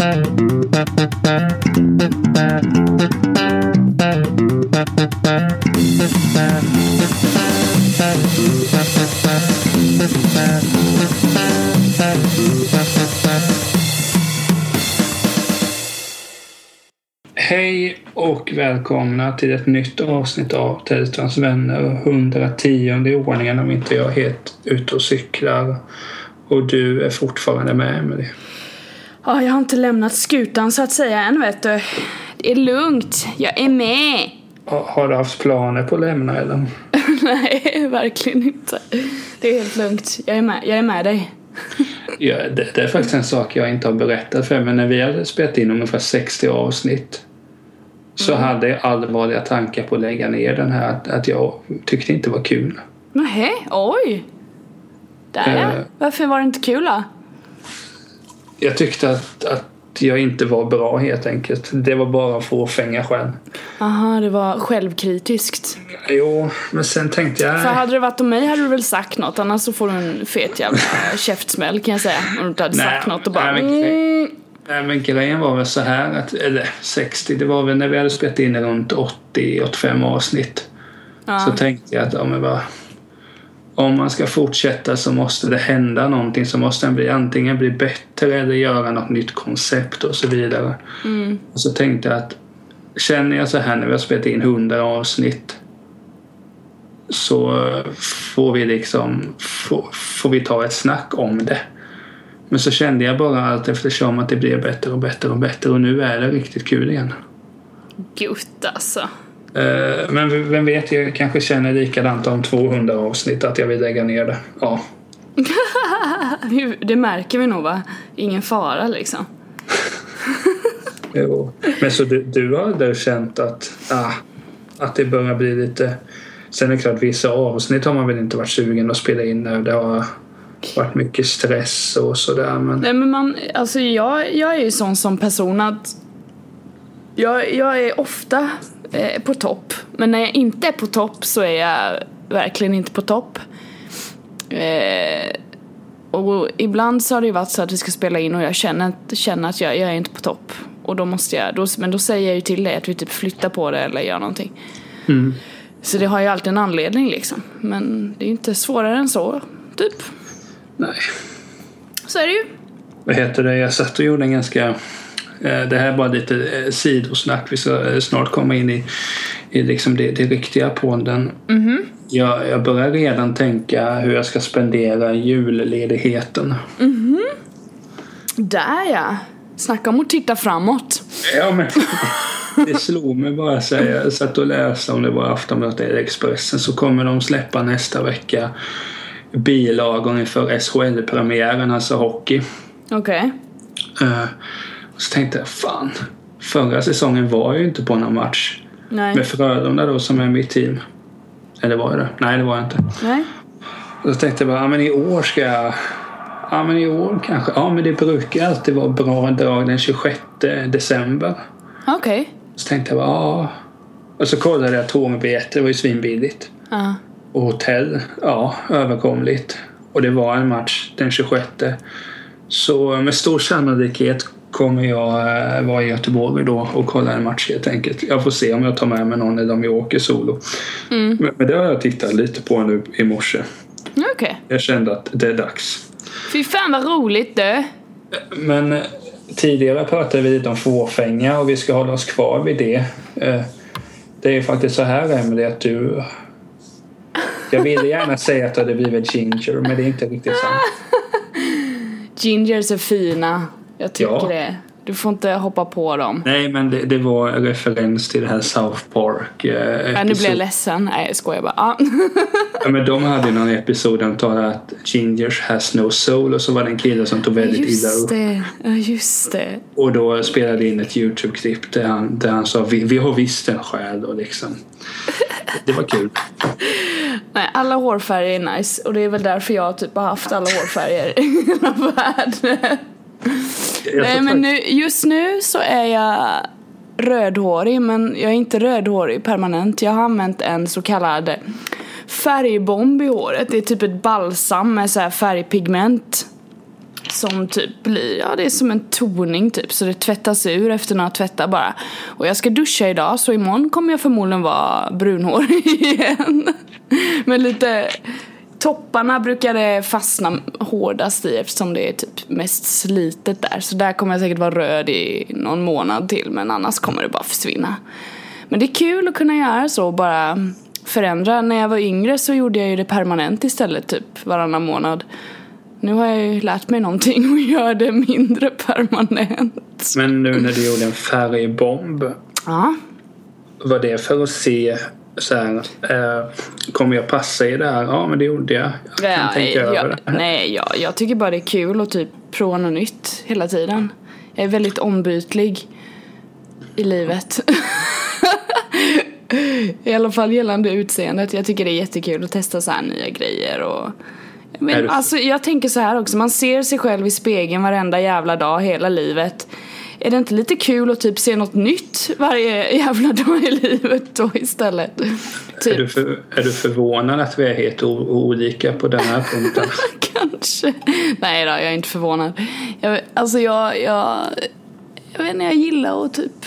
Hej och välkomna till ett nytt avsnitt av Tellströms vänner. 110 i ordningen om inte jag är helt ute och cyklar. Och du är fortfarande med Emelie. Ja, jag har inte lämnat skutan så att säga än vet du. Det är lugnt, jag är med. Ha- Har du haft planer på att lämna eller? Nej, verkligen inte. Det är helt lugnt, jag är med, jag är med dig. Ja, det, det är faktiskt en sak jag inte har berättat för men när vi hade spelat in ungefär 60 avsnitt så hade jag allvarliga tankar på att lägga ner den här. Att, att jag tyckte inte var kul. Nähä, oj. Där. Eh. Varför var det inte kul då? Jag tyckte att, att jag inte var bra helt enkelt. Det var bara fåfänga själv. Aha, det var självkritiskt. Jo, men sen tänkte jag... För hade det varit om mig hade du väl sagt något, annars så får du en fet jävla käftsmäll kan jag säga. Om du inte hade Nej, sagt något och bara nej, men- mm. Nej, men grejen var väl så här att, eller 60, det var väl när vi hade spelat in runt 80-85 avsnitt. Så tänkte jag att, ja men vad, om man ska fortsätta så måste det hända någonting så måste den bli antingen bli bättre eller göra något nytt koncept och så vidare. Och så tänkte jag att känner jag så här när vi har spelat in 100 avsnitt så får vi liksom får, får vi ta ett snack om det. Men så kände jag bara allt eftersom att det blev bättre och bättre och bättre och nu är det riktigt kul igen. Gott alltså. Eh, Men vem vet, jag kanske känner likadant om 200 avsnitt att jag vill lägga ner det. Ja. Det märker vi nog va? Ingen fara liksom. Jo. Men så du, du har aldrig känt att, ah, att det börjar bli lite... Sen är det klart, vissa avsnitt har man väl inte varit sugen att spela in när det har varit mycket stress och sådär. Men Nej men man, alltså jag, jag är ju sån som person att jag, jag är ofta eh, på topp. Men när jag inte är på topp så är jag verkligen inte på topp. Eh, och ibland så har det ju varit så att vi ska spela in och jag känner, känner att jag, jag är inte på topp. Och då måste jag, då, men då säger jag ju till dig att vi typ flyttar på det eller gör någonting. Mm. Så det har ju alltid en anledning liksom. Men det är ju inte svårare än så, typ. nej. Så är det ju. Vad heter det? Jag satt och gjorde en ganska... eh, Det här är bara lite eh, sidosnack. Vi ska eh, snart komma in i, i liksom det, det riktiga podden. Jag, jag börjar redan tänka hur jag ska spendera julledigheten. Där ja. Snacka om att titta framåt. Ja, men det slog mig bara så. Jag satt och läste om det var Aftonbladet eller Expressen så kommer de släppa nästa vecka bilagor inför SHL-premiären, alltså hockey. Okej. Och så tänkte jag, fan. Förra säsongen var jag ju inte på någon match. Nej. Med Frölunda då som är mitt team. Eller var det Nej, det var jag inte. Nej. Och så tänkte jag bara, ja men i år ska jag... Ja men i år kanske. Ja men det brukar alltid vara bra drag den 26 december. Okej. Så tänkte jag bara, ja. Och så kollade jag tågbiljetter, det var ju svinbilligt. Ja. Och hotell, ja, överkomligt. Och det var en match den 26. Så med stor sannolikhet kommer jag eh, vara i Göteborg då och kolla en match helt enkelt. Jag får se om jag tar med mig någon eller om jag åker solo. Men, men det har jag tittat lite på nu i morse. Okej. Jag kände att det är dags. Fy fan vad roligt du. Men eh, tidigare pratade vi lite om fåfänga och vi ska hålla oss kvar vid det. Eh, Det är faktiskt så här Emelie att du... Jag ville gärna säga att du hade blivit ginger men det är inte riktigt sant. Gingers är fina. Jag tycker Ja. det. Du får inte hoppa på dem. Nej men det, det var en referens till det här South Park eh, Ja, nu blir jag ledsen. Nej jag skojar bara. Ja. Ja, men de hade ju någon episod där de talade att gingers has no soul och så var det en kille som tog väldigt illa Just upp. det. Ja just det. Och då spelade in ett Youtube-klipp där han, där han sa vi, vi har visst en själ och liksom. Det var kul. Nej, alla hårfärger är nice och det är väl därför jag typ har haft alla hårfärger i hela världen. Nej men nu, just nu så är jag rödhårig men jag är inte rödhårig permanent. Jag har använt en så kallad färgbomb i håret. Det är typ ett balsam med så färgpigment. som typ blir, ja det är som en toning typ så det tvättas ur efter några tvättar bara. Och jag ska duscha idag så imorgon kommer jag förmodligen vara brunhårig igen. Men lite Topparna brukar det fastna hårdast i eftersom det är typ mest slitet där. Så där kommer jag säkert vara röd i någon månad till men annars kommer det bara försvinna. Men det är kul att kunna göra så och bara förändra. När jag var yngre så gjorde jag ju det permanent istället typ varannan månad. Nu har jag ju lärt mig någonting och gör det mindre permanent. Men nu när du gjorde en färgbomb. Ja. Var det för att se så här, eh, kommer jag passa i det här? Ja men det gjorde jag. Jag kan Ja, tänka över jag, det. nej, jag, jag tycker bara det är kul att typ prova något nytt hela tiden. Jag är väldigt ombytlig i livet. I alla fall gällande utseendet. Jag tycker det är jättekul att testa så här nya grejer och men du- alltså jag tänker så här också, man ser sig själv i spegeln varenda jävla dag hela livet. Är det inte lite kul att typ se något nytt varje jävla dag i livet då istället? Är, du Typ, för, är du förvånad att vi är helt olika på den här punkten? kanske. Nej då, jag är inte förvånad. Jag, alltså jag, jag, jag vet inte, jag gillar att typ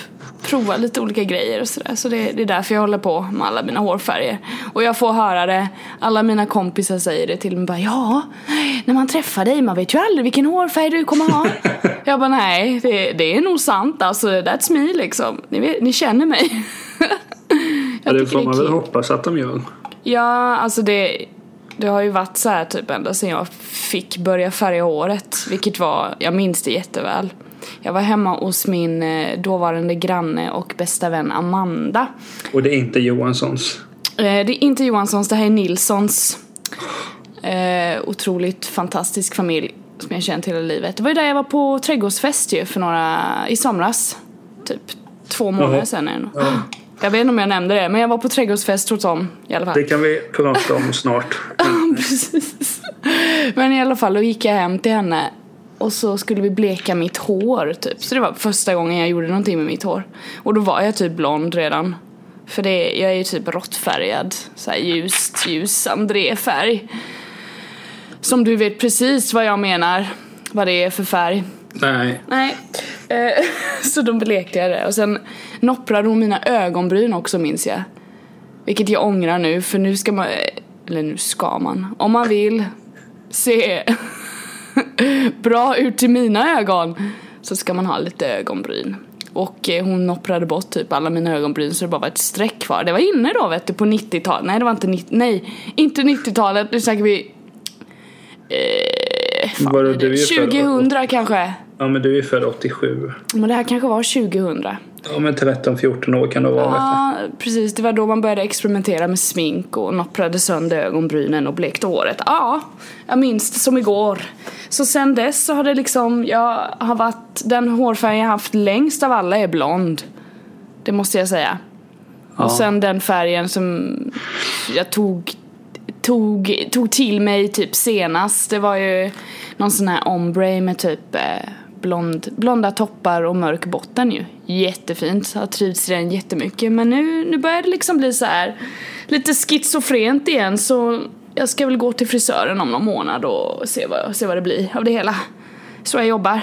prova lite olika grejer och sådär. Så det, det är därför jag håller på med alla mina hårfärger. Och jag får höra det, alla mina kompisar säger det till mig bara ja, när man träffar dig, man vet ju aldrig vilken hårfärg du kommer ha. jag bara nej, det, det är nog sant alltså, that's me liksom. Ni, vet, ni känner mig. Ja, det får man väl hoppas att de gör. Ja, alltså det, det har ju varit så här typ ända sedan jag fick börja färga håret. Vilket var, jag minns det jätteväl. Jag var hemma hos min eh, dåvarande granne och bästa vän Amanda. Och det är inte Johanssons. Eh, Det är inte Johanssons, det här är Nilssons. Eh, otroligt fantastisk familj som jag känt hela livet. Det var ju där jag var på trädgårdsfest ju för några, i somras. Typ två månader Jaha. sedan är det nog. Jag vet inte om jag nämnde det, men jag var på trädgårdsfest hos dem i alla fall. Det kan vi prata om snart. Precis. Men i alla fall, då gick jag hem till henne och så skulle vi bleka mitt hår typ. Så det var första gången jag gjorde någonting med mitt hår. Och då var jag typ blond redan. För det, jag är ju typ råttfärgad. Så här ljust, ljus André-färg. Som du vet precis vad jag menar. Vad det är för färg. Nej. Nej. Eh, så då blekte jag det. Och sen nopprade hon mina ögonbryn också minns jag. Vilket jag ångrar nu för nu ska man, eller nu ska man, om man vill se bra ut i mina ögon så ska man ha lite ögonbryn. Och eh, hon nopprade bort typ alla mina ögonbryn så det bara var ett streck kvar. Det var inne då vet du på 90-talet. Nej det var inte 90, nej inte 90-talet. Nu snackar vi eh, fan, Vadå, du är ju född- 2000 kanske. Ja men du är född 87. Men det här kanske var 2000. Ja men 13-14 år kan det vara. Ja, precis. Det var då man började experimentera med smink och nopprade sönder ögonbrynen och blekte håret. Ja, jag minns det som igår. Så sen dess så har det liksom, jag har varit, den hårfärg jag haft längst av alla är blond. Det måste jag säga. Ja. Och sen den färgen som jag tog, tog, tog till mig typ senast, det var ju någon sån här ombre med typ eh, blond, blonda toppar och mörk botten ju. Jättefint, jag har trivts i den jättemycket. Men nu, nu börjar det liksom bli så här lite schizofrent igen så jag ska väl gå till frisören om någon månad och se vad, se vad det blir av det hela. Så jag jobbar.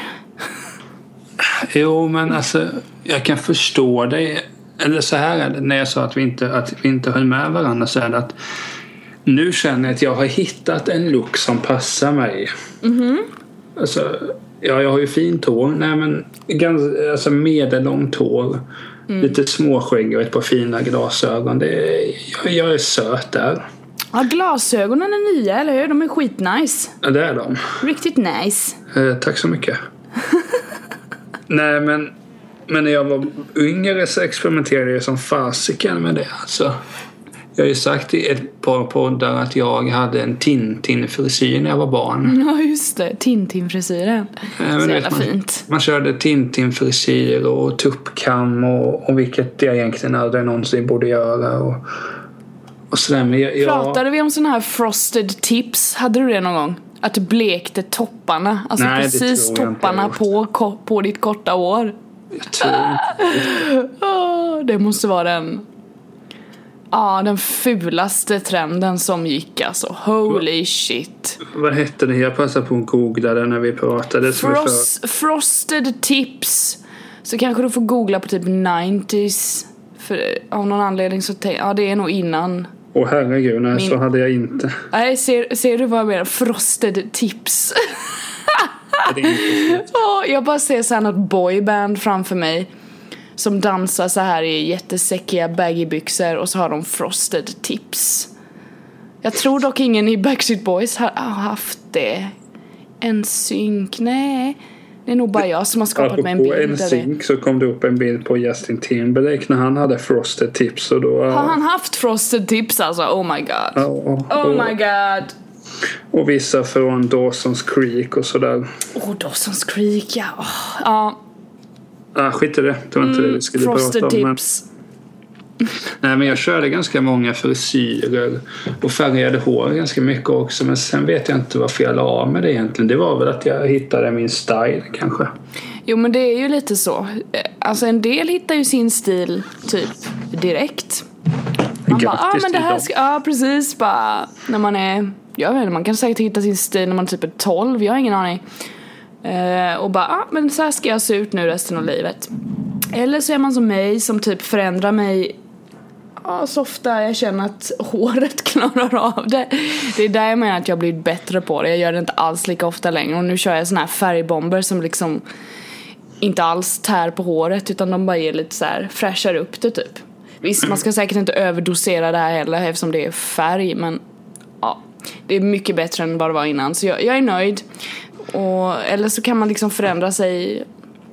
Jo, men alltså jag kan förstå dig. Eller så här är det, när jag sa att vi inte, att vi inte höll med varandra så är det att nu känner jag att jag har hittat en look som passar mig. Alltså, ja, jag har ju fint hår. Nej, men ganska, alltså medellångt hår. Lite småskägg och ett par fina glasögon. Det jag, jag är söt där. Ja, glasögonen är nya, eller hur? De är skitnice. Ja, det är de. Riktigt nice. Eh, tack så mycket. Nej, men, men när jag var yngre så experimenterade jag som fasiken med det. Alltså, jag har ju sagt i ett par poddar att jag hade en Tintin-frisyr när jag var barn. Ja, just det. Tintin-frisyren. Men Så jävla man, fint. Man körde Tintin-frisyr och tuppkam och, och vilket jag egentligen aldrig någonsin borde göra. Och, och sådär. Men jag, jag, Pratade vi om såna här frosted tips? Hade du det någon gång? Att du blekte topparna? Alltså Nej, det precis jag topparna jag på, på ditt korta hår. jag tror inte Åh, det måste vara den... Ja, den fulaste trenden som gick alltså. Holy shit. Vad hette det? Jag passade på att googla det när vi pratade. Frost, frosted tips. Så kanske du får googla på typ 90s. För av någon anledning så tänk, ja det är nog innan. Åh herregud, nej Min- så hade jag inte. Nej, ser, ser du vad jag menar? Frosted tips. Åh, jag bara ser såhär något boyband framför mig. Som dansar så här i jättesäckiga baggybyxor och så har de frosted tips. Jag tror dock ingen i Backstreet Boys har haft det. En synk, nej. Det är nog bara jag som har skapat mig en Apropå bild av det. NSYNC så kom det upp en bild på Justin Timberlake när han hade Frosted Tips och då... Har han haft frosted tips alltså? Oh my god. Ja, och, Oh my god. och vissa från Dawson's Creek och sådär. Oh, Dawson's Creek ja. Oh, ja, Ah, skit i det. Det var inte det vi skulle Mm, prata om. Men, tips. nej, men jag körde ganska många frisyrer och färgade hår ganska mycket också. Men sen vet jag inte varför jag la av med det egentligen. Det var väl att jag hittade min style kanske. Jo men det är ju lite så. Alltså en del hittar ju sin stil typ direkt. Man bara, ja ah, Grattis men det här ska, ja precis bara när man är, jag vet inte, man kan säkert hitta sin stil när man typ är 12, jag har ingen aning. Eh, och bara, ah, men så här ska jag se ut nu resten av livet. Eller så är man som mig som typ förändrar mig Ja, så ofta jag känner att håret klarar av det. Det är där jag menar att jag har blivit bättre på det. Jag gör det inte alls lika ofta längre och nu kör jag såna här färgbomber som liksom inte alls tär på håret utan de bara ger lite så här fräschar upp det typ. Visst, man ska säkert inte överdosera det här heller eftersom det är färg men ja, det är mycket bättre än vad det var innan så jag, jag är nöjd. Och, eller så kan man liksom förändra sig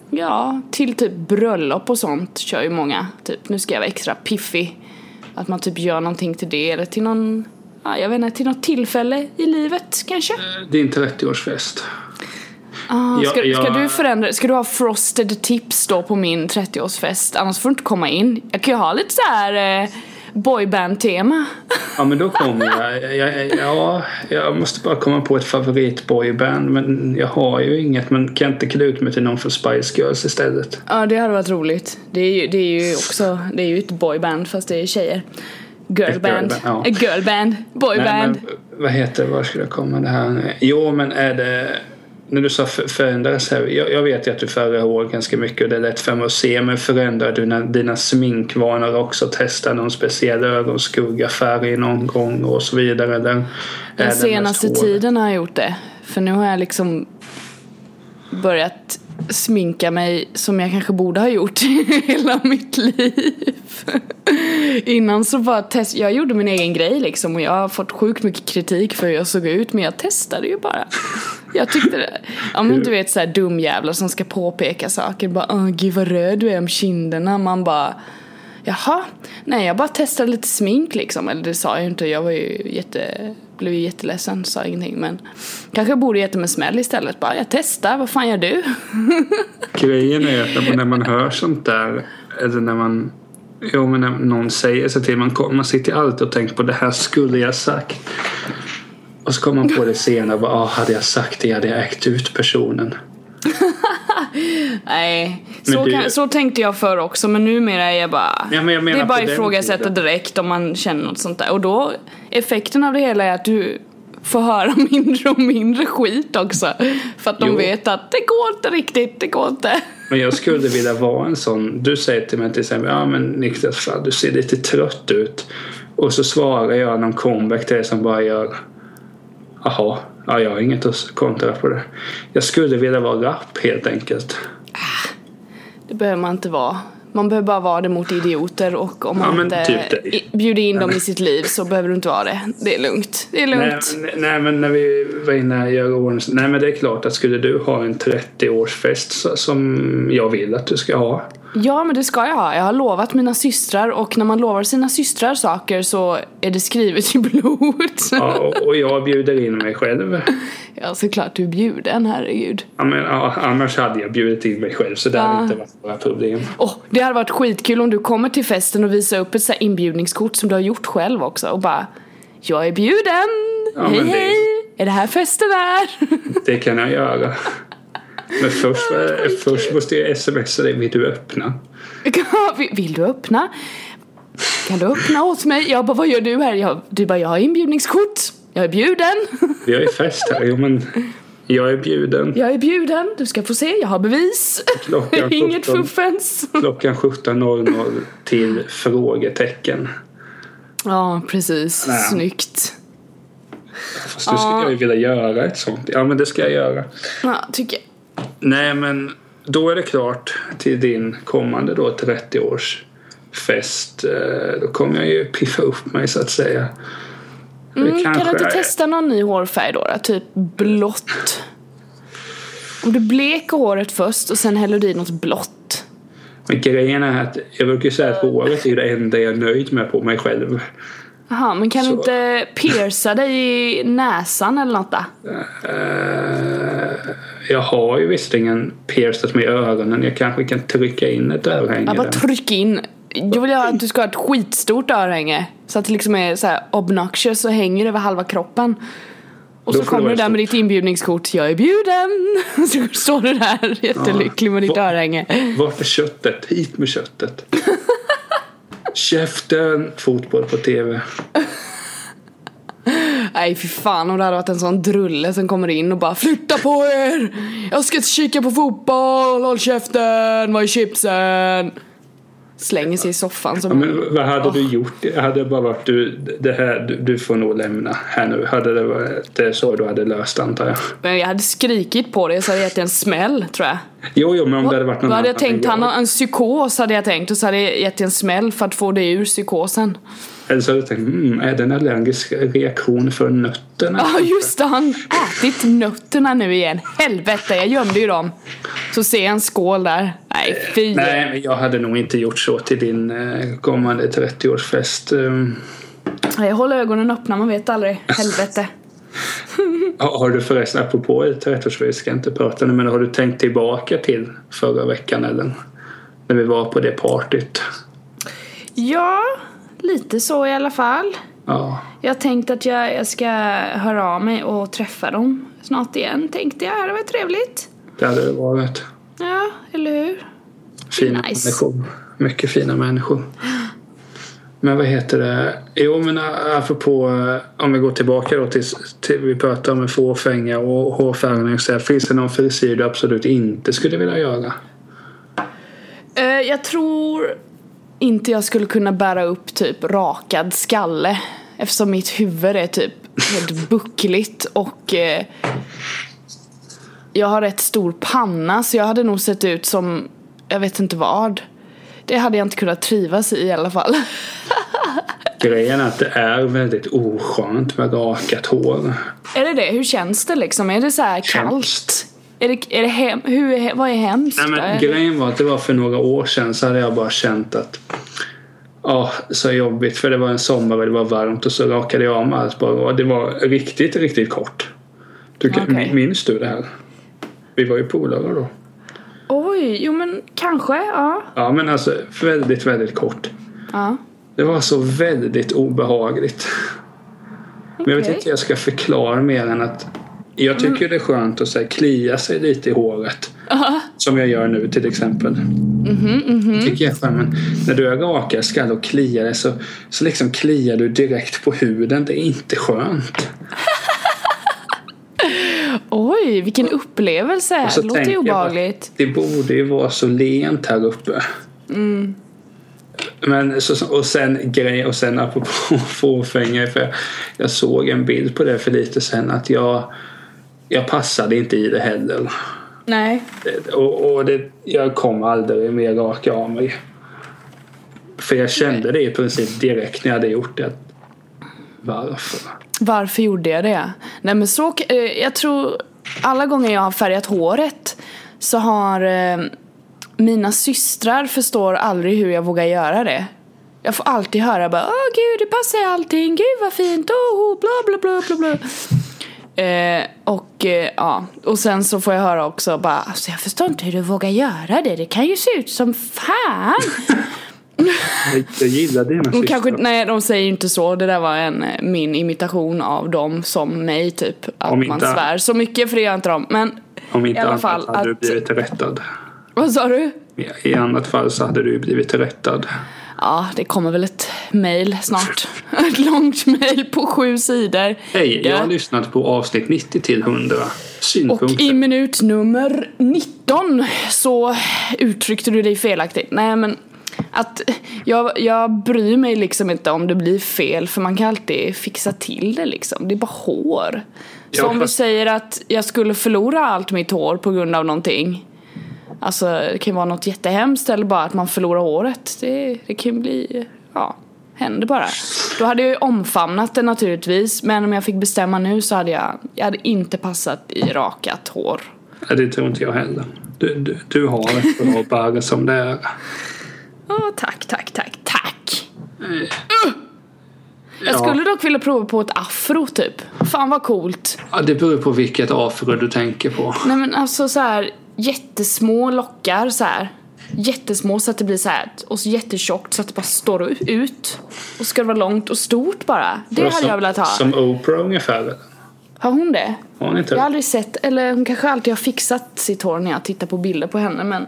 Ja, till typ bröllop och sånt kör ju många. Typ nu ska jag vara extra piffig. Att man typ gör någonting till det eller till någon, ja, jag vet inte, till något tillfälle i livet kanske. Din 30-årsfest. Ah, ska, ska jag- du förändra, ska du ha frosted tips då på min 30-årsfest? Annars får du inte komma in. Jag kan ju ha lite så här eh, boyband-tema. Ja men då kommer jag. jag, jag ja, jag måste bara komma på ett favoritboyband men jag har ju inget. Men kan jag inte klä ut mig till någon för Spice Girls istället? Ja, det hade varit roligt. Det är ju, det är ju också, det är ju ett boyband fast det är tjejer. Girlband. Ett girlband, ja. Girlband. Boyband. Nej, men, vad heter det? Var ska jag komma det här? Jo men är det när du sa för- förändras här. Jag, jag vet ju att du färgar hår ganska mycket och det är lätt för mig att se. Men förändrar du dina, dina sminkvanor också? Testa någon speciell ögonskuggafärg någon gång och så vidare? Eller Den senaste tiden har jag gjort det. För nu har jag liksom börjat sminka mig som jag kanske borde ha gjort hela mitt liv. Innan så bara test, jag gjorde min egen grej liksom och jag har fått sjukt mycket kritik för hur jag såg ut men jag testade ju bara. Jag tyckte det, ja men du vet såhär dumjävlar som ska påpeka saker bara åh gud vad röd du är om kinderna man bara Jaha, nej jag bara testade lite smink liksom. Eller det sa jag ju inte, jag var ju jätte, blev ju jätteledsen, sa ingenting. Men kanske jag borde gett dem en smäll istället. Bara, jag testar, vad fan gör du? Grejen är att när man hör sånt där, eller när man Jo men när någon säger så till man, man sitter alltid och tänker på det här skulle jag sagt. Och så kommer man på det senare och bara, ah, hade jag sagt det hade jag ägt ut personen. Nej, så, du- kan, så tänkte jag förr också men numera är jag bara Ja, jag Det är bara ifrågasätta direkt om man känner något sånt där. Och då, effekten av det hela är att du får höra mindre och mindre skit också. För att de Jo. vet att det går inte riktigt, det går inte. Men jag skulle vilja vara en sån. Du säger till mig till exempel, ja men Niklas fan, du ser lite trött ut. Och så svarar jag någon comeback till dig som bara gör Jaha, ja, jag har inget att kontra på det. Jag skulle vilja vara rapp helt enkelt. Det behöver man inte vara. Man behöver bara vara det mot idioter och om man Ja, inte typ i- bjuder in dem i sitt liv så behöver du inte vara det. Det är lugnt. Det är lugnt. nej, nej men när vi var inne gör ordning. Nej men det är klart att skulle du ha en 30-årsfest så- som jag vill att du ska ha. Ja men det ska jag ha. Jag har lovat mina systrar och när man lovar sina systrar saker så är det skrivet i blod. Ja, och- jag bjuder in mig själv. Ja såklart du är bjuden, herregud. Ja, men, ja, annars hade jag bjudit in mig själv så det hade Ja. inte varit några problem. Åh, det hade varit skitkul om du kommer till festen och visar upp ett så inbjudningskort som du har gjort själv också och bara Jag är bjuden! Ja, hej det- hej! Är det här festen är? Det kan jag göra. Men först, eh, först måste jag smsa dig. Vill du öppna? Vill- du öppna? Kan du öppna åt mig? Jag bara, vad gör du här? Jag, du bara, jag har inbjudningskort. Jag är bjuden. Vi har ju fest här. Jo, men jag är bjuden. Jag är bjuden. Du ska få se, jag har bevis. Klockan Inget 17. fuffens. Klockan 17.00 till frågetecken. Ja, precis. Nej. Snyggt. Fast nu skulle jag ju vilja göra ett sånt. Ja, men det ska jag göra. Ja, tycker jag. Nej, men då är det klart till din kommande då 30-årsfest. Eh, Då kommer jag ju piffa upp mig så att säga. Mm, kan du inte är- testa någon ny hårfärg då, då? Typ blått. Om du bleker håret först och sen häller du i något blått. Men grejen är att jag brukar säga att håret är det enda jag är nöjd med på mig själv. Jaha, men kan Så. du inte pierca dig i näsan eller något då? Eh, Jag har ju visserligen piercat mig i öronen. Jag kanske kan trycka in ett örhänge Jag bara tryck in. Jag vill ha att du ska ha ett skitstort örhänge. Så att det liksom är så här obnoxious och hänger över halva kroppen. Och Då så kommer du där med ditt inbjudningskort. Jag är bjuden! Så står du där jättelycklig med ditt Va- örhänge. Vart är köttet? Hit med köttet. Käften! Fotboll på TV. Nej fy fan om det hade varit en sån drulle som kommer in och bara Flytta på er! Jag ska kika på fotboll, håll käften, var är chipsen? Slänger sig i soffan som Ja, men vad hade du gjort? Det hade bara varit du, det här, du, du får nog lämna här nu. Hade det varit det så du hade löst antar jag. Men jag hade skrikit på det så hade jag gett dig en smäll tror jag. Jo, jo, men om det hade varit någon Då hade jag annan än tänkt, han har en psykos hade jag tänkt och så hade jag gett dig en smäll för att få dig ur psykosen. Eller så hade jag tänkt, mm, är det en allergisk reaktion för nötterna? Ja just det, han ätit nötterna nu igen. Helvete, jag gömde ju dem. Så ser jag en skål där. Nej fy. Nej, men jag hade nog inte gjort så till din eh, kommande 30-årsfest. Um, Jag håller ögonen öppna, man vet aldrig. Helvete. har har du förresten, apropå 30-årsfest, ska jag inte prata nu, men har du tänkt tillbaka till förra veckan eller? När vi var på det partyt. Ja, lite så i alla fall. Ja, Jag har tänkt att jag, jag ska höra av mig och träffa dem snart igen tänkte jag. Det var trevligt. det hade det varit. Ja, eller hur? Fina Nice. människor. Mycket fina människor. Men vad heter det? Jo men apropå eh, om vi går tillbaka då till, till vi pratade om fåfänga och hårfärgning och så Finns det någon frisyr du absolut inte skulle vilja göra? Eh, jag tror inte jag skulle kunna bära upp typ rakad skalle. Eftersom mitt huvud är typ helt buckligt och eh, jag har rätt stor panna så jag hade nog sett ut som jag vet inte vad. Det hade jag inte kunnat trivas i i alla fall. Grejen är att det är väldigt oskönt med rakat hår. Är det det? Hur känns det liksom? Är det så här kallt? Är det, är det hem, hur är, vad är hemskt? Nej, men grejen var att det var för några år sedan så hade jag bara känt att Ja, så jobbigt för det var en sommar och det var varmt och så rakade jag av mig allt bara och det var riktigt, riktigt kort. Du Okej. Minns du det här? Vi var ju polare då. Oj, jo men kanske, ja. Ja men alltså väldigt, väldigt kort. ja. Det var så väldigt obehagligt. Men jag vet inte hur jag ska förklara mer än att jag Mm. tycker det är skönt att så här, klia sig lite i håret. Som jag gör nu till exempel. Mhm, tycker jag är skönt. Men när du är rakad skall och kliar dig så, så liksom kliar du direkt på huden. Det är inte skönt. Oj, vilken upplevelse. Det låter jag obehagligt. Det borde ju vara så lent här uppe. Mm. Men så, och sen grej och sen apropå fåfänga för jag, jag såg en bild på det för lite sen att jag jag passade inte i det heller. Nej. Och, och det, jag kom aldrig mer raka av mig. För jag kände det i princip direkt när jag hade gjort det. Varför? Varför gjorde jag det? Nej men så, eh, jag tror alla gånger jag har färgat håret så har eh, mina systrar förstår aldrig hur jag vågar göra det. Jag får alltid höra bara åh gud det passar allting, gud vad fint, oh, bla bla bla bla bla. Eh, och eh, ja, och sen så får jag höra också bara alltså jag förstår inte hur du vågar göra det, det kan ju se ut som fan. Jag, gillar dina De systrar. kanske, nej de säger ju inte så, det där var en, eh, min imitation av dem som mig typ. Att Om man inte- svär så mycket för det gör inte de. Men Om inte i alla annat fall hade du blivit rättad. vad sa du? I annat fall så hade du blivit rättad. Ja, det kommer väl ett mail snart. Ett långt mail på sju sidor. Hej, jag har lyssnat på avsnitt 90 till 100. Synpunkter. Och i minut nummer 19 så uttryckte du dig felaktigt. Nej men att jag, jag bryr mig liksom inte om det blir fel för man kan alltid fixa till det liksom. Det är bara hår. Så om vi säger att jag skulle förlora allt mitt hår på grund av någonting. Alltså det kan vara något jättehemskt eller bara att man förlorar håret. Det, det kan ju bli, ja, händer bara. Då hade jag ju omfamnat det naturligtvis. Men om jag fick bestämma nu så hade jag, jag hade inte passat i rakat hår. Nej, det tror inte jag heller. Du, du, du har ett bra barr som det är. Åh, tack, tack, tack, tack! Jag Ja. skulle dock vilja prova på ett afro typ. Fan vad coolt. Ja, det beror på vilket afro du tänker på. Nej men alltså så här jättesmå lockar så här. Jättesmå så att det blir så här och så jättetjockt så att det bara står ut. Och så ska det vara långt och stort bara. Det hade som, jag velat ha. Som Oprah ungefär. Har hon det? Har ni inte? Jag har aldrig sett, eller hon kanske alltid har fixat sitt hår när jag tittar på bilder på henne men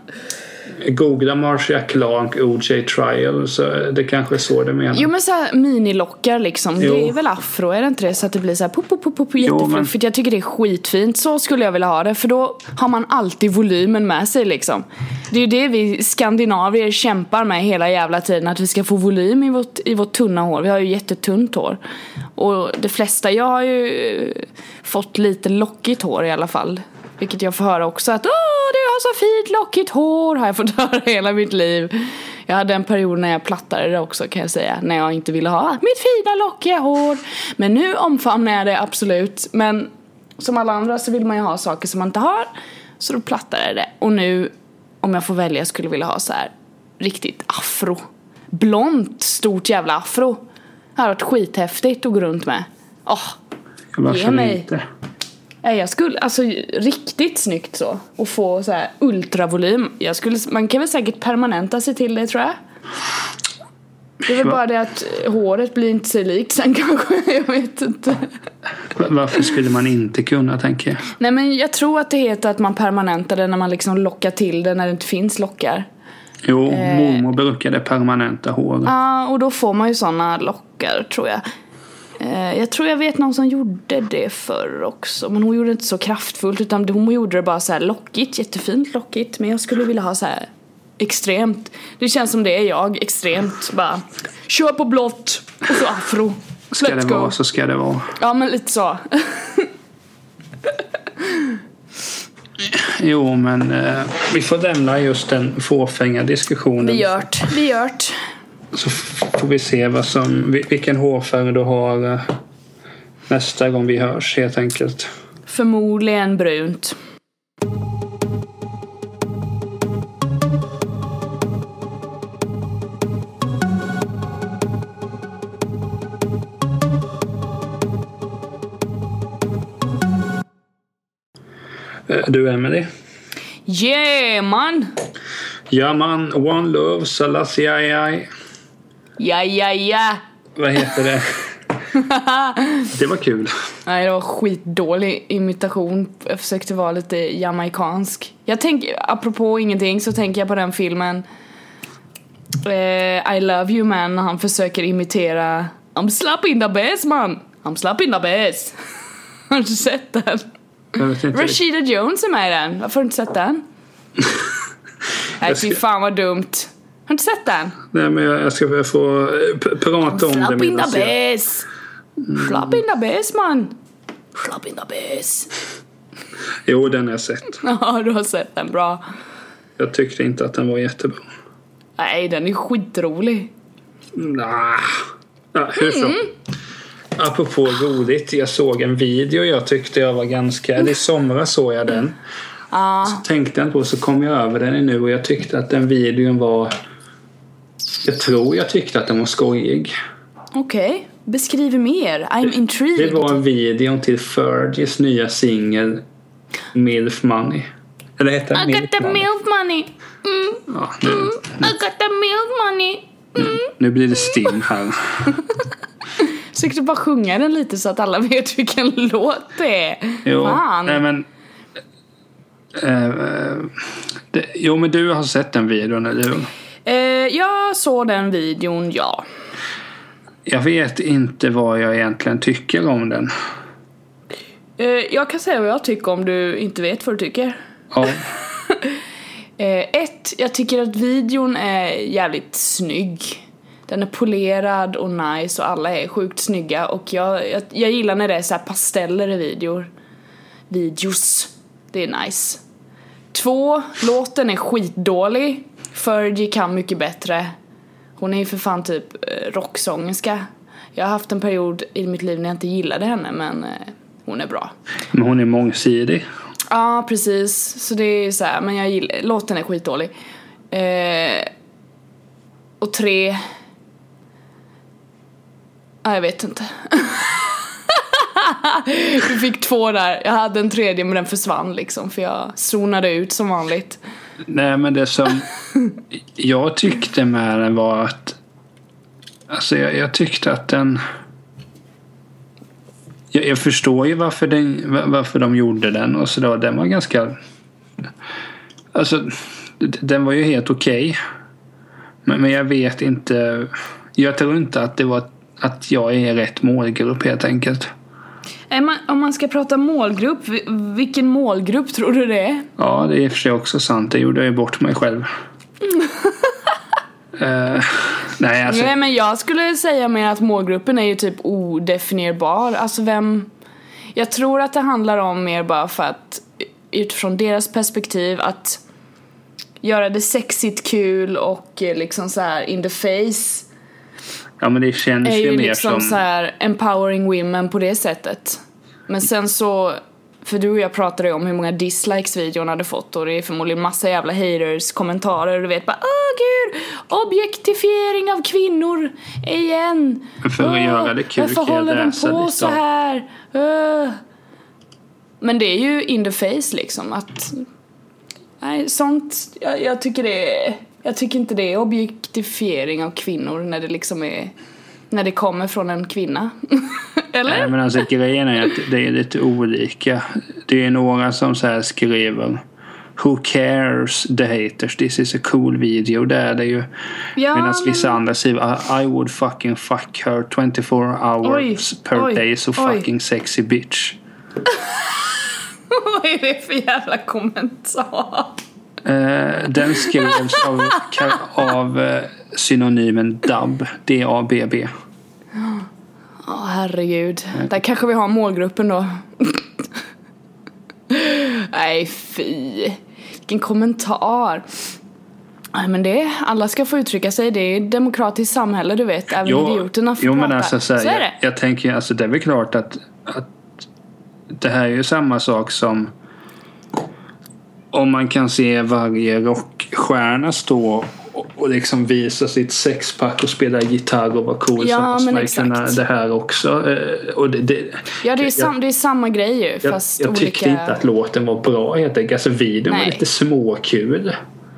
Googla Marcia Clark OJ Trial så det kanske är så du menar. Jo men såhär minilockar liksom, Jo. det är väl afro, är det inte det? Så att det blir såhär pop, pop, pop, pop, jättefluffigt. Jag tycker det är skitfint, så skulle jag vilja ha det. För då har man alltid volymen med sig liksom. Det är ju det vi skandinavier kämpar med hela jävla tiden, att vi ska få volym i vårt, i vårt tunna hår. Vi har ju jättetunt hår. Och de flesta, jag har ju eh, fått lite lockigt hår i alla fall. Vilket jag får höra också att åh, du har så fint lockigt hår har jag fått höra hela mitt liv. Jag hade en period när jag plattade det också kan jag säga. När jag inte ville ha mitt fina lockiga hår. Men nu omfamnar jag det absolut. Men som alla andra så vill man ju ha saker som man inte har. Så då plattar jag det. Och nu om jag får välja skulle jag vilja ha så här riktigt afro. Blont, stort jävla afro. Det hade varit skithäftigt att gå runt med. Åh, Varför ge mig. inte? Jag skulle, alltså riktigt snyggt så. Och få så här ultravolym. Jag skulle, man kan väl säkert permanenta sig till det tror jag. Det är väl bara det att håret blir inte sig likt sen kanske, jag vet inte. Va- Varför skulle man inte kunna tänker jag? Nej men jag tror att det heter att man permanentar det när man liksom lockar till det när det inte finns lockar. Jo, Eh. mormor brukade permanenta hår. Ja, och då får man ju såna lockar tror jag. Eh, Jag tror jag vet någon som gjorde det förr också. Men hon gjorde det inte så kraftfullt utan hon gjorde det bara så här lockigt, jättefint lockigt. Men jag skulle vilja ha så här extremt. Det känns som det är jag, extremt. Bara kör på blått och så afro. Ska Let's det go. vara så ska det vara. Ja men lite så. Jo, men eh, vi får lämna just den fåfänga diskussionen. Vi gjort, vi gjort. Så får vi se vad som, vil- vilken hårfärg du har eh, nästa gång vi hörs helt enkelt. Förmodligen brunt. Eh, Du Emelie? Yeah man! Ja man, One Love, Salasiai. Ja ja ja! Vad heter det? det var kul. Nej, det var skitdålig imitation. Jag försökte vara lite jamaicansk. Jag tänker, apropå ingenting, så tänker jag på den filmen eh, I Love You Man när han försöker imitera I'm slapping the bass man! I'm slapping the bass! Har du sett den? Rashida Jones är med i den. Varför har du inte sett den? Nej, fy fan vad dumt. Har du inte sett den? Nej, men jag, jag ska få eh, prata om det Slapping medan the bass! Slapping the bass man! Slapping the bass! Jo, den har jag sett. Ja, du har sett den. Bra. Jag tyckte inte att den var jättebra. Nej, den är skitrolig. Nah. Ja, hur så? Mm. Apropå roligt, jag såg en video jag tyckte jag var ganska... Eller i somras såg jag den. Ja, Så tänkte jag inte på så kom jag över den nu och jag tyckte att den videon var... Jag tror jag tyckte att den var skojig. okej. Beskriv mer. I'm intrigued. Det var en video till Fergies nya singel Milf Money. Eller heter den I got Milf the Money? milk money. Mm, Ja, nu, I got the milk money. nu blir det Sting här. Försökte bara sjunga den lite så att alla vet vilken låt det är. Jo, Fan. nej men... Eh, eh, det, jo men du har sett den videon eller hur? Eh, jag såg den videon, ja. Jag vet inte vad jag egentligen tycker om den. Eh, jag kan säga vad jag tycker om du inte vet vad du tycker. Ja. Eh, ett, jag tycker att videon är jävligt snygg. Den är polerad och nice och alla är sjukt snygga och jag, jag, jag gillar när det är så här pasteller i videor. Videos. Det är nice. Två, låten är skitdålig. Fergie kan mycket bättre. Hon är ju för fan typ eh, rocksångerska. Jag har haft en period i mitt liv när jag inte gillade henne men eh, hon är bra. Men hon är mångsidig. Ja, precis. Så det är så här, men jag gillar, låten är skitdålig. Eh, och tre... Ja, jag vet inte. du fick två där. Jag hade en tredje men den försvann liksom för jag zonade ut som vanligt. Nej men det som jag tyckte med den var att Alltså jag, jag tyckte att den jag, jag, förstår ju varför, den, varför de gjorde den och sådär. Den var ganska Alltså den var ju helt okej. Okay. Men, men jag vet inte Jag tror inte att det var att jag är rätt målgrupp helt enkelt. Om man ska prata målgrupp, vilken målgrupp tror du det är? Ja, det är i och för sig också sant. Det gjorde jag ju bort mig själv. uh, nej, alltså... nej, men jag skulle säga mer att målgruppen är ju typ odefinierbar. Alltså vem... Jag tror att det handlar om mer bara för att utifrån deras perspektiv att göra det sexigt kul och liksom så här in the face. Ja men det känns är ju, ju mer liksom som... så här empowering women på det sättet. Men sen så, för du och jag pratade ju om hur många dislikes videon hade fått och det är förmodligen massa jävla haters kommentarer och du vet bara åh gud, objektifiering av kvinnor igen. För att göra det kul Varför håller de på så här? Uh. Men det är ju in the face liksom att Nej, sånt, jag, jag tycker det är, jag tycker inte det är objektifiering av kvinnor när det liksom är när det kommer från en kvinna. Eller? Nej, men alltså grejen är att det är lite olika. Det är några som så skriver Who cares the haters? This is a cool video. Det är det ju. Ja, Medan men... vissa andra skriver I would fucking fuck her 24 hours oj, per oj, day so oj. fucking sexy bitch. Vad är det för jävla kommentar? Uh, den skrevs av, av uh, synonymen DAB. D-A-B-B. Ja, oh, herregud. Mm. Där kanske vi har målgruppen då. Nej, fy. Vilken kommentar. Nej men det, alla ska få uttrycka sig. Det är ett demokratiskt samhälle du vet. Även jo, idioterna får jo, prata. Men alltså, så, här, så är jag, det. Jag tänker, alltså det är väl klart att, att det här är ju samma sak som om man kan se varje rockstjärna stå och liksom visa sitt sexpack och spela gitarr och vara cool ja, så måste man kunna det här också. Eh, och det, det, ja, det är, sam, jag, det är samma grej ju. Jag, fast jag olika... tyckte inte att låten var bra helt enkelt. Alltså videon Nej. var lite småkul.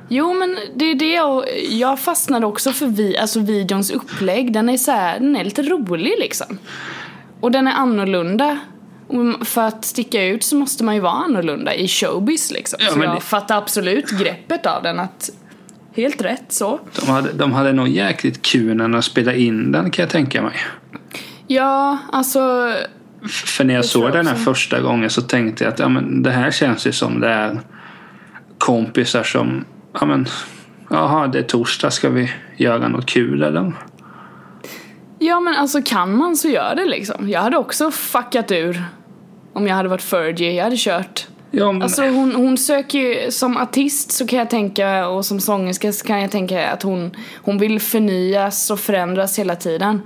Jo men det är det och jag fastnade också för vi, alltså videons upplägg. Den är så här, den är lite rolig liksom. Och den är annorlunda. Och för att sticka ut så måste man ju vara annorlunda i showbiz liksom. Ja, så jag det... fattar absolut greppet av den att Helt rätt så. De hade, de hade nog jäkligt kul när de spelade in den kan jag tänka mig. Ja, alltså. För när jag såg den här första gången så tänkte jag att ja, men det här känns ju som det är kompisar som ja men jaha det är torsdag ska vi göra något kul eller? Ja men alltså kan man så gör det liksom. Jag hade också fuckat ur om jag hade varit Fergie. Jag hade kört. Ja, men... Alltså hon, hon söker ju, som artist så kan jag tänka och som sångerska så kan jag tänka att hon, hon vill förnyas och förändras hela tiden.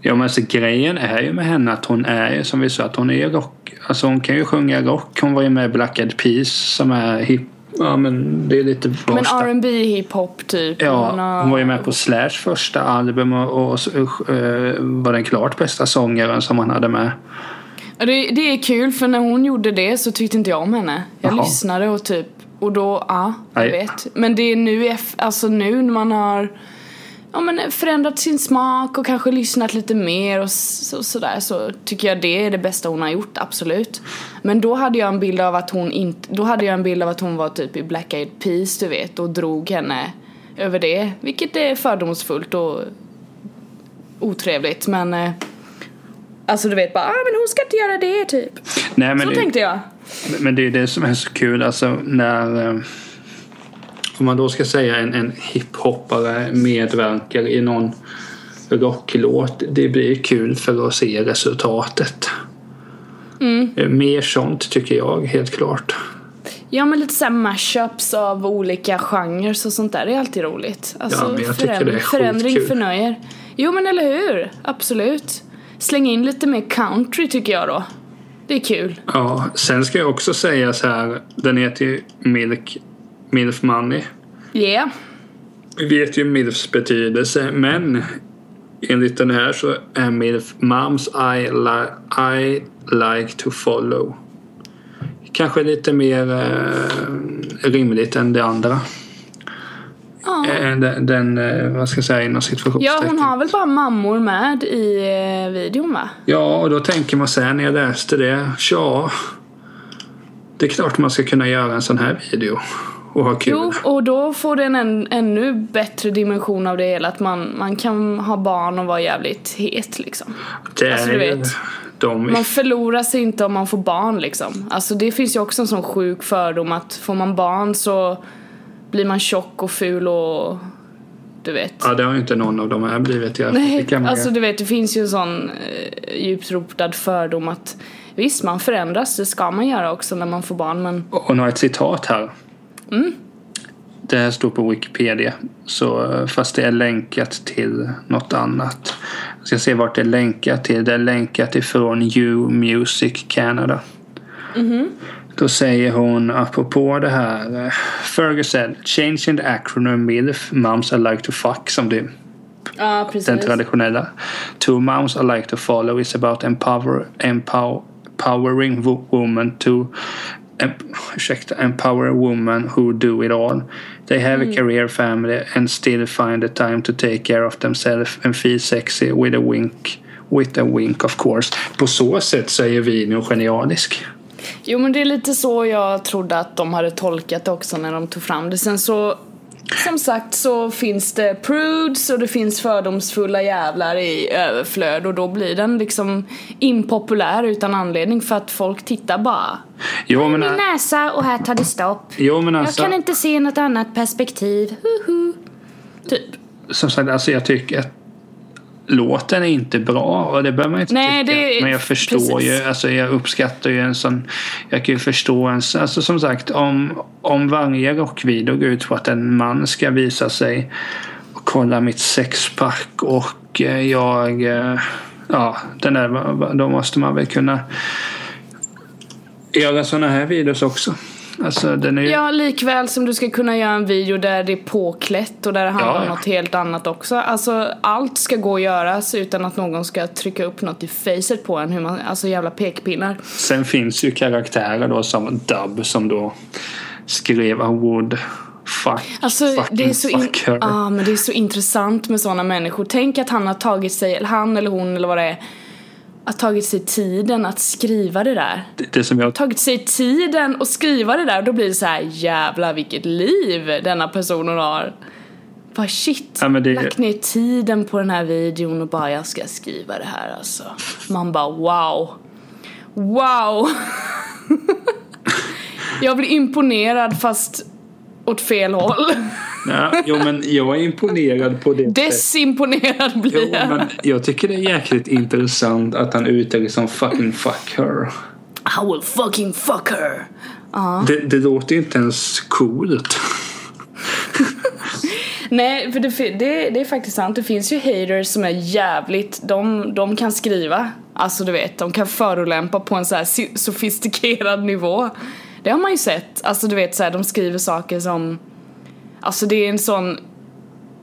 Ja men alltså grejen är ju med henne att hon är ju som vi sa att hon är rock. Alltså hon kan ju sjunga rock. Hon var ju med i Black Eyed Peas som är hip. Ja men det är lite. Men R&B hiphop typ. Ja hon, har... hon, var ju med på Slash första album och, och, och uh, var den klart bästa sångaren som han hade med. Det, det är kul för när hon gjorde det så tyckte inte jag om henne. Jag Jaha. lyssnade och typ, och då, ja, jag Nej. vet. Men det är nu, alltså nu när man har ja, men förändrat sin smak och kanske lyssnat lite mer och så, sådär så tycker jag det är det bästa hon har gjort, absolut. Men då hade jag en bild av att hon inte, då hade jag en bild av att hon var typ i Black Eyed Peas du vet och drog henne över det, vilket är fördomsfullt och otrevligt men eh, Alltså du vet bara, ah, men hon ska inte göra det typ. Nej, men Så det, tänkte jag. Men det är det som är så kul. Alltså när... eh, Om man då ska säga en, en hiphoppare medverkar i någon rocklåt. Det blir kul för att se resultatet. Mm. Eh, Mer sånt tycker jag helt klart. Ja men lite såhär mashups av olika genrer och sånt där, det är alltid roligt. Alltså Ja, men jag tycker det är förändring skitkul. förnöjer. Jo men eller hur, absolut. Släng in lite mer country tycker jag då. Det är kul. Ja, sen ska jag också säga så här. Den heter ju Milk, Milf Money. Yeah. Vi vet ju Milfs betydelse men enligt den här så är Milf Moms I, li- I like to follow. Kanske lite mer eh, rimligt än det andra. Ja. Eh, Den, den eh, vad ska jag säga inom Ja situationstecken. hon har väl bara mammor med i eh, videon va? Ja, och då tänker man sen när jag läste det. Ja, det är klart man ska kunna göra en sån här video och ha kul. Jo, och då får den en ännu bättre dimension av det hela. Att man, man kan ha barn och vara jävligt het liksom. det alltså, du vet. de Man förlorar sig inte om man får barn liksom. Alltså det finns ju också en sån sjuk fördom att får man barn så blir man tjock och ful och du vet. Ja, det har ju inte någon av dem här blivit. Det Nej, alltså du vet det finns ju en sån eh, djupt rotad fördom att visst man förändras, det ska man göra också när man får barn men Och hon har ett citat här. Mm. Det här står på Wikipedia. Så, eh, fast det är länkat till något annat. Jag ska se vart det är länkat till. Det är länkat ifrån U Music Canada. Mhm. Då säger hon apropå det här. eh, Fergus said changing the acronym MILF Moms I like to fuck som det ja den precis. traditionella. Two moms I like to follow is about empower, empower, empowering wo- women to em, ursäkta, empower a woman who do it all. They have Mm. a career family and still find the time to take care of themselves and feel sexy with a wink. With a wink of course. På så sätt så är ju videon genialisk. Jo men det är lite så jag trodde att de hade tolkat det också när de tog fram det. Sen så som sagt så finns det prudes och det finns fördomsfulla jävlar i överflöd och då blir den liksom impopulär utan anledning för att folk tittar bara Jo men, Min näsa och här tar det stopp. jo, men Jag alltså, kan inte se något annat perspektiv. Huhu. Typ. som sagt, alltså jag tycker att låten är inte bra och det behöver man inte Nej, tycka. det Men jag förstår precis. ju, alltså jag uppskattar ju en sån, jag kan ju förstå en alltså som sagt om, om varje rockvideo går ut på att en man ska visa sig och kolla mitt sexpack och eh, jag, eh, ja, den där, då måste man väl kunna göra såna här videos också. Alltså den är Ja, likväl som du ska kunna göra en video där det är påklätt och där det handlar Ja, om ja. något helt annat också. Alltså allt ska gå att göras utan att någon ska trycka upp något i facet på en. Hur man, alltså jävla pekpinnar. Sen finns ju karaktärer då som Dub som då skrev I would fuck, Alltså det är, så in- ah, men det är så intressant med sådana människor. Tänk att han har tagit sig, eller han eller hon eller vad det är, har tagit sig tiden att skriva det där. Det, det som jag Tagit sig tiden att skriva det där, då blir det så här jävla vilket liv denna personen har. Bara shit, Ja, det- lagt ner tiden på den här videon och bara jag ska skriva det här alltså. Man bara wow. Wow! jag blir imponerad fast åt fel håll. ja, jo, men jag är imponerad på det. Desimponerad blir Jo, jag. men jag tycker det är jäkligt intressant att han uttrycker som fucking fuck her. I will fucking fuck her. Det, det låter ju inte ens coolt. Nej, för det, det, det är faktiskt sant. Det finns ju haters som är jävligt, de, de kan skriva. Alltså du vet, de kan förolämpa på en så här sofistikerad nivå. Det har man ju sett. Alltså du vet såhär, de skriver saker som Alltså det är en sån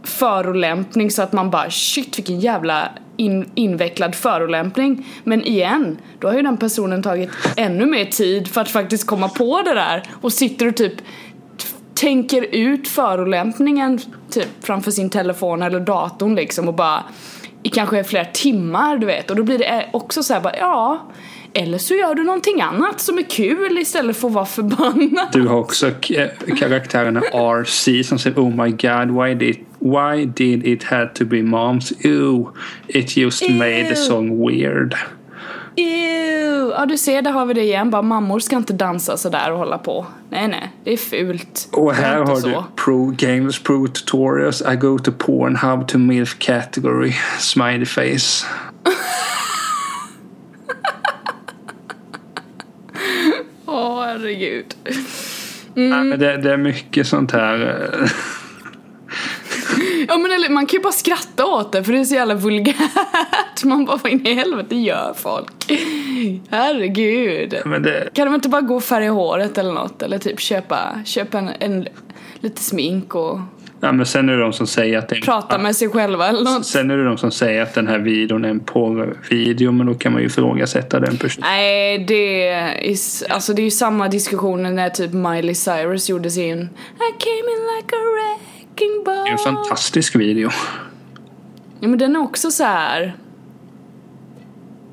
förolämpning så att man bara shit vilken jävla in, invecklad förolämpning. Men igen, då har ju den personen tagit ännu mer tid för att faktiskt komma på det där och sitter och typ tänker ut förolämpningen typ framför sin telefon eller datorn liksom och bara i kanske flera timmar du vet och då blir det också så här bara ja eller så gör du någonting annat som är kul istället för att vara förbannad. Du har också karaktärerna RC som säger Oh my god, why did, why did it have to be moms? Ew, it just Ew. made the song weird. Ew! Ja du ser, där har vi det igen. Bara mammor ska inte dansa sådär och hålla på. Nej nej, det är fult. Och här har så. du Pro Games Pro Tutorials. I go to Pornhub to MILF category. Smiley face. Åh oh, herregud. Mm. Nej, men det, det, är mycket sånt här. Eh, Ja men eller, man kan ju bara skratta åt det för det är så jävla vulgärt. Man bara vad in i helvete gör folk? Herregud. Det... Kan de inte bara gå och färga håret eller något? Eller typ köpa, köpa en, en lite smink och Ja, men sen är det de som säger att är Prata med sig själva eller något. Sen är det de som säger att den här videon är en porrvideo men då kan man ju ifrågasätta den personen. Nej, det är, alltså det är ju samma diskussioner när typ Miley Cyrus gjorde sin I came in like a wrecking ball. Det är en fantastisk video. Ja men den är också så här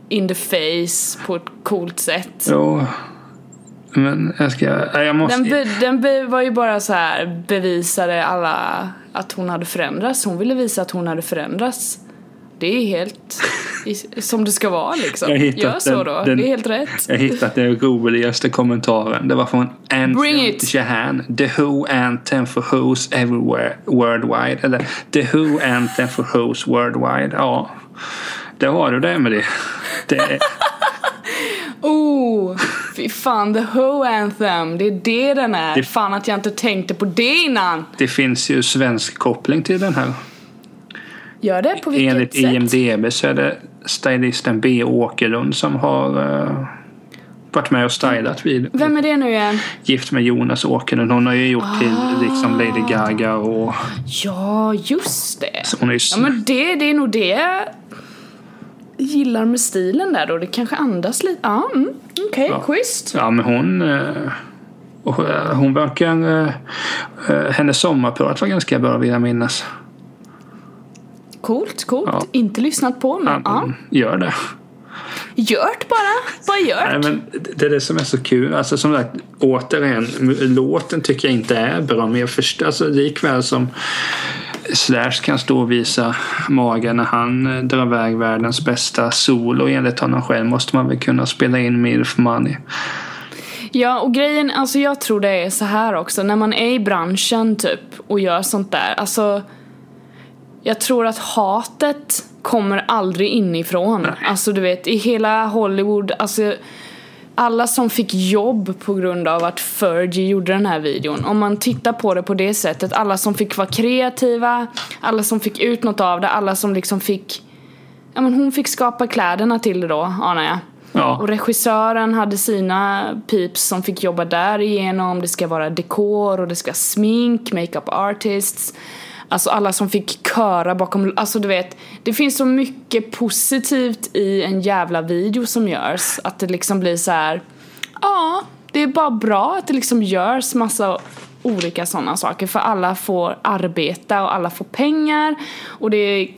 in the face på ett coolt sätt. Jo. Men jag ska, jag måste... Den, be, den be, var ju bara så här bevisade alla att hon hade förändrats. Hon ville visa att hon hade förändrats. Det är helt som det ska vara liksom. Gör så den, då, den, det är helt rätt. Jag har hittat den roligaste kommentaren. Det var från Anthem Jahan. The Who Anthem for Who's Everywhere Worldwide. Eller The Who Anthem for Who's Worldwide. Ja, det har du det med det. det oh, fy fan. The Who Anthem. Det är det den är. Det... Fan att jag inte tänkte på det innan. Det finns ju svensk koppling till den här. Gör det? På vilket Enligt sätt? IMDB så är det stylisten B. Åkerlund som har uh, varit med och stylat vid. Vem är det nu igen? Gift med Jonas Åkerlund. Hon har ju gjort ah. till liksom Lady Gaga och... Ja, just det. Så hon är ja, men det, det är nog det gillar med stilen där då. Det kanske andas lite. Ah, mm, Okej, okay, ja. schysst. Ja, men hon... Uh, hon verkar... Uh, hennes sommarprat var ganska bra vill jag minnas. Coolt, coolt. Ja. Inte lyssnat på men ja. Gör det. Gjort bara, bara gjort. Nej, men det är det som är så kul. Alltså som sagt, återigen, låten tycker jag inte är bra men jag förstår, alltså likväl som Slash kan stå och visa magen när han eh, drar iväg världens bästa solo enligt honom själv måste man väl kunna spela in Milf Money. Ja, och grejen, alltså jag tror det är så här också, när man är i branschen typ och gör sånt där, alltså jag tror att hatet kommer aldrig inifrån. Nej. Alltså du vet, i hela Hollywood, alltså alla som fick jobb på grund av att Fergie gjorde den här videon. Om man tittar på det på det sättet, alla som fick vara kreativa, alla som fick ut något av det, alla som liksom fick Ja men hon fick skapa kläderna till det då, anar jag. Ja. Och regissören hade sina peeps som fick jobba där igenom. Det ska vara dekor och det ska smink, makeup artists. Alltså alla som fick köra bakom, alltså du vet Det finns så mycket positivt i en jävla video som görs Att det liksom blir så här. Ja, det är bara bra att det liksom görs massa olika sådana saker för alla får arbeta och alla får pengar och det är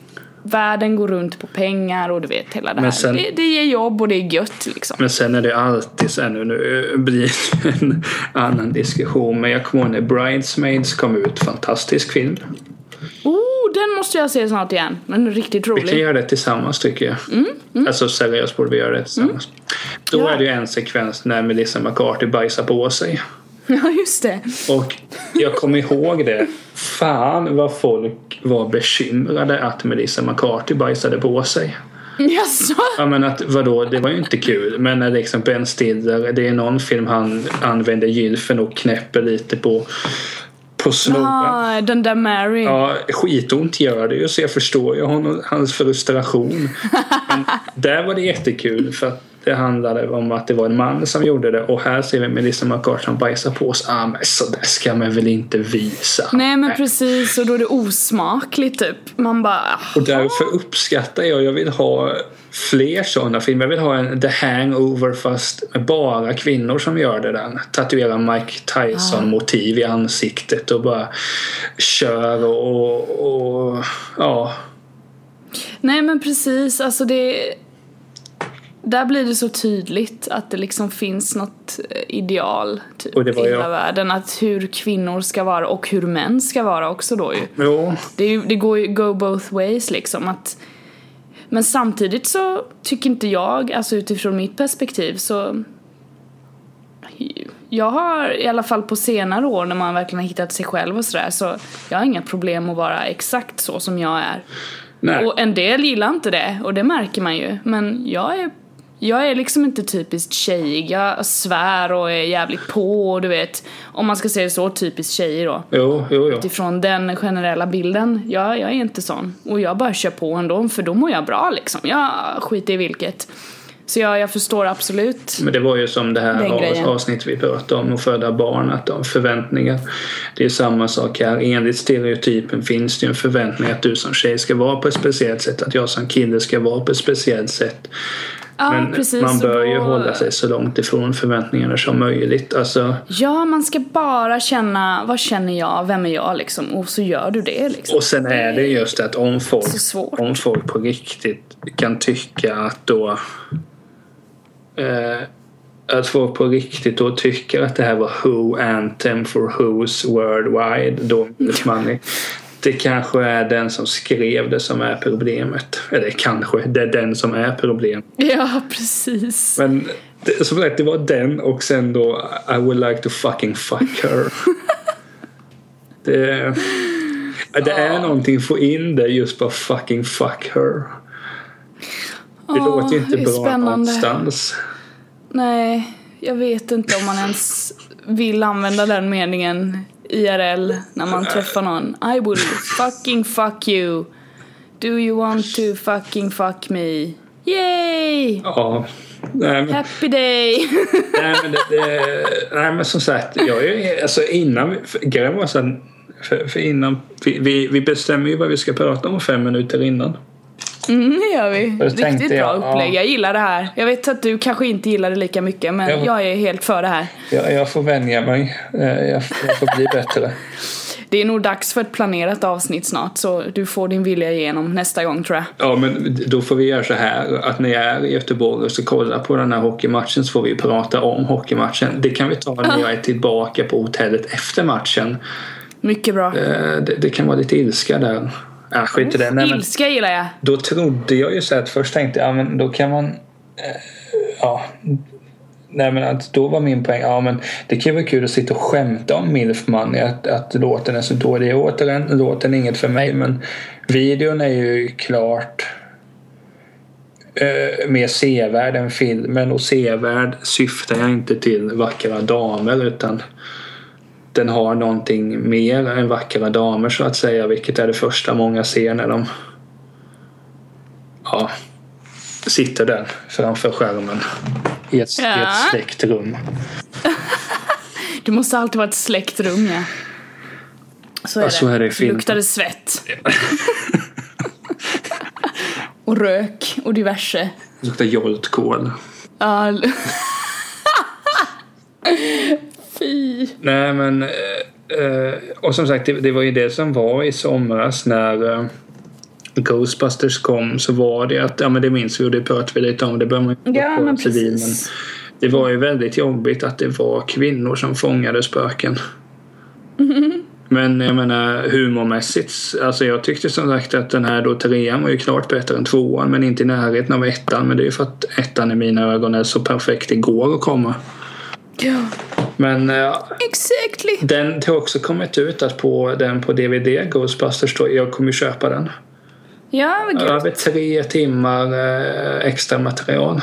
världen går runt på pengar och du vet hela det här. Sen, det, det ger jobb och det är gött liksom. Men sen är det alltid så nu, nu blir det en annan diskussion. Men jag kommer ihåg när Bridesmaids kom ut, fantastisk film. Den måste jag se snart igen. Den är riktigt rolig. Vi kan göra det tillsammans tycker jag. Mm, mm. Alltså seriöst borde vi göra det tillsammans. Mm. Då ja. är det ju en sekvens när Melissa McCarthy bajsar på sig. Ja, just det. Och jag kommer ihåg det. Fan vad folk var bekymrade att Melissa McCarthy bajsade på sig. Jaså? Ja men att vadå, det var ju inte kul. Men när liksom Ben Stiller, det är någon film han använder gylfen och knäpper lite på på snubben. Ah, den där Mary. Ja, skitont gör det ju så jag förstår ju honom, hans frustration. Men där var det jättekul för att det handlade om att det var en man som gjorde det och här ser vi Melissa McCarthy som bajsar på sig. Ah, men så där ska man väl inte visa. Nej men precis och då är det osmakligt typ. Man bara... Aha. Och därför uppskattar jag, jag vill ha fler sådana filmer. Jag vill ha en The Hangover fast med bara kvinnor som gör det där. Tatuera Mike Tyson-motiv i ansiktet och bara kör och, och, och ja. Nej men precis, alltså det där blir det så tydligt att det liksom finns något eh, ideal typ, Och det var i hela världen. Att hur kvinnor ska vara och hur män ska vara också då ju. Jo, Det, det går ju go both ways liksom. Att, men samtidigt så tycker inte jag, alltså utifrån mitt perspektiv så jag har i alla fall på senare år när man verkligen har hittat sig själv och sådär så jag har inga problem att vara exakt så som jag är. nej. Och en del gillar inte det och det märker man ju. Men jag är, jag är liksom inte typiskt tjejig. Jag svär och är jävligt på och du vet. Om man ska säga så, typiskt tjejig då. Jo, jo, jo. Utifrån den generella bilden. Jag, jag är inte sån. Och jag bara kör på ändå för då mår jag bra liksom. Jag skiter i vilket. Så jag, jag förstår absolut. Men det var ju som det här avsnittet vi pratade om, att föda barn, att de förväntningar. Det är samma sak här. Enligt stereotypen finns det ju en förväntning att du som tjej ska vara på ett speciellt sätt, att jag som kille ska vara på ett speciellt sätt. Ja, Men precis. man bör ju och- hålla sig så långt ifrån förväntningarna som möjligt. Alltså, Ja, man ska bara känna, vad känner jag, vem är jag liksom? Och så gör du det liksom. och sen är det just att om folk, om folk på riktigt kan tycka att då eh, att folk på riktigt då tycker att det här var Who Anthem for Who's Worldwide då Money. Det kanske är den som skrev det som är problemet. Eller kanske, det är den som är problemet. Ja, precis. Men det, som sagt, det var den och sen då I would like to fucking fuck her. det, det är någonting att få in det just bara fucking fuck her. Det Ja, låter inte bra spännande. någonstans. Nej, jag vet inte om man ens vill använda den meningen IRL när man träffar någon. I will fucking fuck you. Do you want to fucking fuck me? Yay! Ja. Nej men, Happy day! nej, men, det, det, nej, men som sagt, jag är, alltså innan, grejen var så här, för, för innan, vi, vi, vi bestämmer ju vad vi ska prata om fem minuter innan. Mm, det gör vi. Jag Riktigt bra jag, upplägg. ja. Jag gillar det här. Jag vet att du kanske inte gillar det lika mycket men Ja. jag är helt för det här. Jag, jag får vänja mig. Eh, Jag, jag får bli bättre. Det är nog dags för ett planerat avsnitt snart så du får din vilja igenom nästa gång tror jag. Ja, men då får vi göra så här att när jag är i Göteborg och så kollar på den här hockeymatchen så får vi prata om hockeymatchen. Det kan vi ta när jag är tillbaka på hotellet efter matchen. Mycket bra. Eh, Det, det kan vara lite ilska där. Ja, skit i det. Nej, men Ilska gillar jag. då trodde jag ju så att först tänkte jag, ja men då kan man... eh, Ja. Nej men att då var min poäng, ja men det kan ju vara kul att sitta och skämta om Milf Money, att, att låten är så dålig. Återigen, låten är inget för mig men videon är ju klart eh, mer sevärd än filmen och sevärd syftar jag inte till vackra damer utan den har någonting mer än vackra damer så att säga vilket är det första många ser när de ja, sitter där framför skärmen i ett, i Ja. ett släckt rum. Det måste alltid vara ett släckt rum ja. Så är Ja, det. så är det i film. Luktar det svett. och rök och diverse. Det luktar joltkol. Ja, Nej men eh, eh, och som sagt det, det var ju det som var i somras när eh, Ghostbusters kom så var det att, ja men det minns vi och det pratade vi lite om, det bör man ju Ja men precis. Det var ju väldigt jobbigt att det var kvinnor som fångade spöken. Men jag menar humormässigt, alltså jag tyckte som sagt att den här då trean var ju klart bättre än tvåan men inte i närheten av ettan. Men det är ju för att ettan i mina ögon är så perfekt det går att komma. Ja, Men eh, exactly. den har också kommit ut att på den på DVD, Ghostbusters, då, jag kommer ju köpa den. Ja, men gud. Över tre timmar eh, extra material.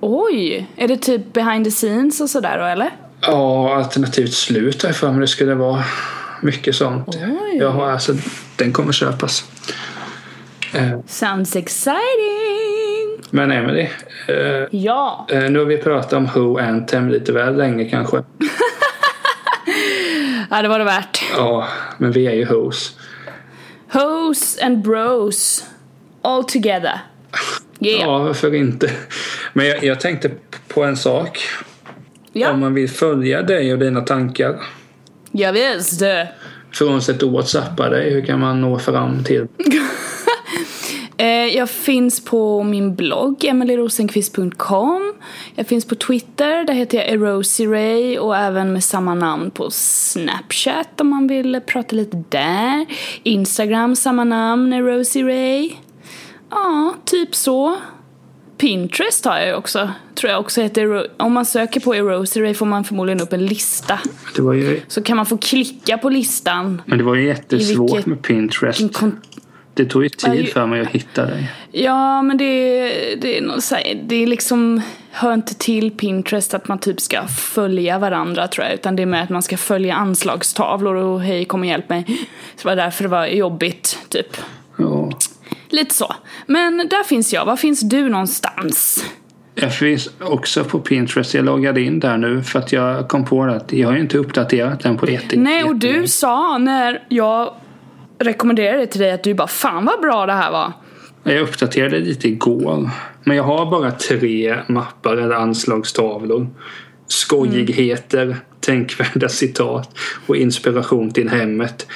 Oj, är det typ behind the scenes och sådär då eller? Ja, alternativt slut har jag för mig det skulle vara. Mycket sånt. Oj. Jag har alltså, den kommer köpas. Eh, Sounds exciting! Men Emily, eh, Ja. eh, nu har vi pratat om Who Anthem lite väl länge kanske. Ja, det var det värt. Ja, men vi är ju Who's. Hoes and bros. All together. Yeah. Ja, varför inte? Men jag, jag tänkte på en sak. Ja, Om man vill följa dig och dina tankar. ja visst. Frånsett att whatsappa dig, hur kan man nå fram till? Eh, jag finns på min blogg, emilyrosenqvist.com. Jag finns på Twitter, där heter jag Erosiray och även med samma namn på Snapchat om man vill prata lite där. Instagram, samma namn, Erosiray. Ja, typ så. Pinterest har jag också. Tror jag också heter, om man söker på Erosiray får man förmodligen upp en lista. Det var ju, Så kan man få klicka på listan. men det var ju jättesvårt vilket- med Pinterest. Det tog ju tid för mig att hitta dig. Ja, men det, det är det är liksom hör inte till Pinterest att man typ ska följa varandra tror jag, utan det är mer att man ska följa anslagstavlor och hej kom och hjälp mig. Så det var därför det var jobbigt, typ. Ja. Lite så. Men där finns jag. Var finns du någonstans? Jag finns också på Pinterest. Jag loggade in där nu för att jag kom på att jag har ju inte uppdaterat den på ett Nej, och du sa när jag rekommenderade det till dig att du bara fan vad bra det här var. Jag uppdaterade lite igår. Men jag har bara tre mappar eller anslagstavlor. Skojigheter, tänkvärda citat och inspiration till hemmet.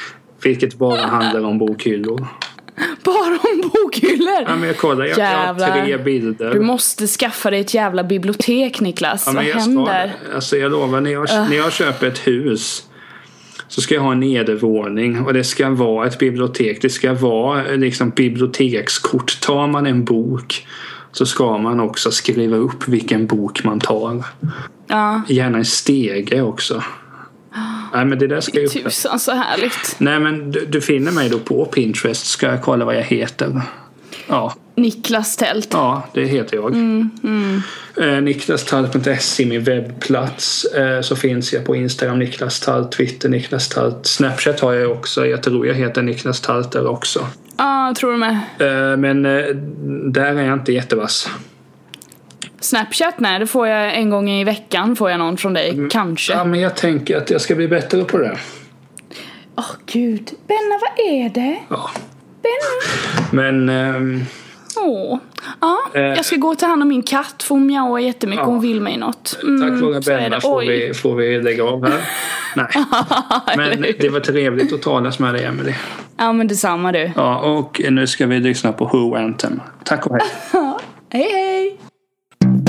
Vilket bara handlar om bokhyllor. Bara om bokhyllor. Ja, men jag kollar, jag, jag har Jävlar. tre bilder. Du måste skaffa dig ett jävla bibliotek Niklas. Ja, vad händer? ska, alltså jag lovar, när jag, när jag köper ett hus så ska jag ha en nedervåning och det ska vara ett bibliotek. Det ska vara eh, liksom bibliotekskort. Tar man en bok så ska man också skriva upp vilken bok man tar. Ja, Gärna en stege också. Nej men det där ska jag upp. tusan så härligt. Nej men du, du finner mig då på Pinterest. Ska jag kolla vad jag heter. Ja, Niklas Tält. ja det heter jag. Eh, Niklastalt.se min webbplats. Eh, så finns jag på Instagram Niklas Talt, Twitter Niklas Talt. Snapchat har jag också. Jag tror jag heter Niklas Talt där också. Ja, tror du med. Eh, men där är jag inte jättevass. Snapchat, nej, det får jag en gång i veckan får jag någon från dig. Kanske. Ja men jag tänker att jag ska bli bättre på det. Åh gud. Benna, vad är det? Ja. Benna? Men ehm, Åh. Ja, Eh. jag ska gå och ta hand om min katt för hon mjauar jättemycket. Ja. Hon vill mig något. tack Mm, så är Benna får Oj. vi, får vi lägga av här. Nej. Men det var trevligt att talas med dig Emelie. Ja, men detsamma du. Ja, och nu ska vi lyssna på Who Anthem. Tack och hej. Hej, hej!